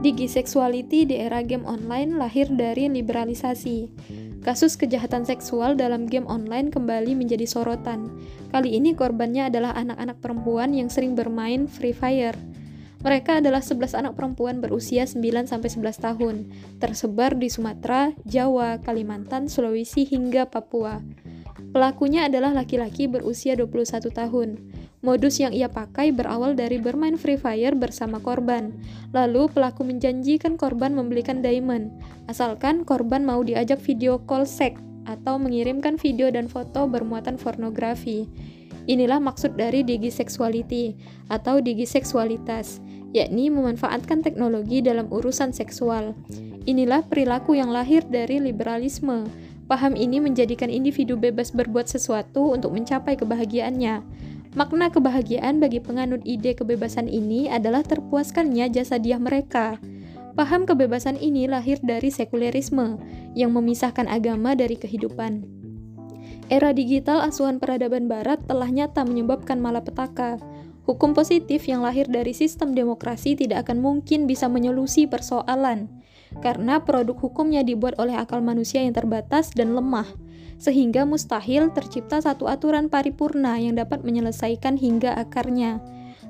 Digi Sexuality di era game online lahir dari liberalisasi. Kasus kejahatan seksual dalam game online kembali menjadi sorotan. Kali ini korbannya adalah anak-anak perempuan yang sering bermain Free Fire. Mereka adalah 11 anak perempuan berusia 9-11 tahun, tersebar di Sumatera, Jawa, Kalimantan, Sulawesi, hingga Papua. Pelakunya adalah laki-laki berusia 21 tahun. Modus yang ia pakai berawal dari bermain Free Fire bersama korban. Lalu pelaku menjanjikan korban membelikan diamond, asalkan korban mau diajak video call seks atau mengirimkan video dan foto bermuatan pornografi. Inilah maksud dari digi sexuality atau digi seksualitas, yakni memanfaatkan teknologi dalam urusan seksual. Inilah perilaku yang lahir dari liberalisme. Paham ini menjadikan individu bebas berbuat sesuatu untuk mencapai kebahagiaannya. Makna kebahagiaan bagi penganut ide kebebasan ini adalah terpuaskannya jasa dia mereka. Paham kebebasan ini lahir dari sekulerisme yang memisahkan agama dari kehidupan. Era digital asuhan peradaban barat telah nyata menyebabkan malapetaka. Hukum positif yang lahir dari sistem demokrasi tidak akan mungkin bisa menyelusi persoalan, karena produk hukumnya dibuat oleh akal manusia yang terbatas dan lemah sehingga mustahil tercipta satu aturan paripurna yang dapat menyelesaikan hingga akarnya.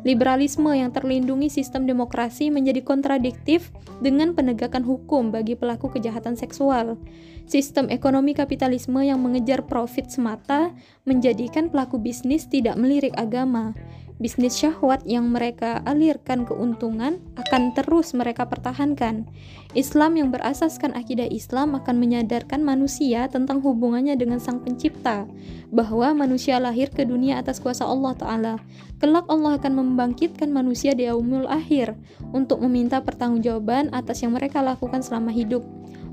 Liberalisme yang terlindungi sistem demokrasi menjadi kontradiktif dengan penegakan hukum bagi pelaku kejahatan seksual. Sistem ekonomi kapitalisme yang mengejar profit semata menjadikan pelaku bisnis tidak melirik agama bisnis syahwat yang mereka alirkan keuntungan akan terus mereka pertahankan. Islam yang berasaskan akidah Islam akan menyadarkan manusia tentang hubungannya dengan Sang Pencipta, bahwa manusia lahir ke dunia atas kuasa Allah Ta'ala. Kelak Allah akan membangkitkan manusia di yaumul akhir untuk meminta pertanggungjawaban atas yang mereka lakukan selama hidup.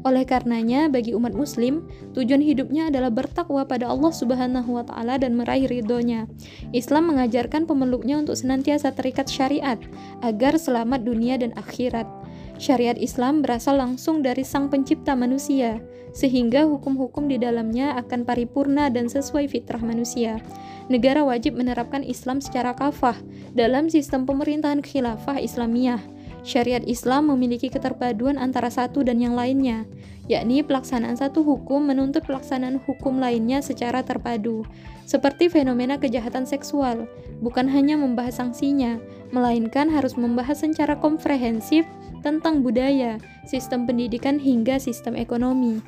Oleh karenanya, bagi umat muslim, tujuan hidupnya adalah bertakwa pada Allah Subhanahu wa taala dan meraih ridhonya. Islam mengajarkan pemeluknya untuk senantiasa terikat syariat agar selamat dunia dan akhirat. Syariat Islam berasal langsung dari Sang Pencipta manusia, sehingga hukum-hukum di dalamnya akan paripurna dan sesuai fitrah manusia. Negara wajib menerapkan Islam secara kafah dalam sistem pemerintahan khilafah Islamiyah Syariat Islam memiliki keterpaduan antara satu dan yang lainnya, yakni pelaksanaan satu hukum menuntut pelaksanaan hukum lainnya secara terpadu, seperti fenomena kejahatan seksual, bukan hanya membahas sanksinya, melainkan harus membahas secara komprehensif tentang budaya, sistem pendidikan, hingga sistem ekonomi.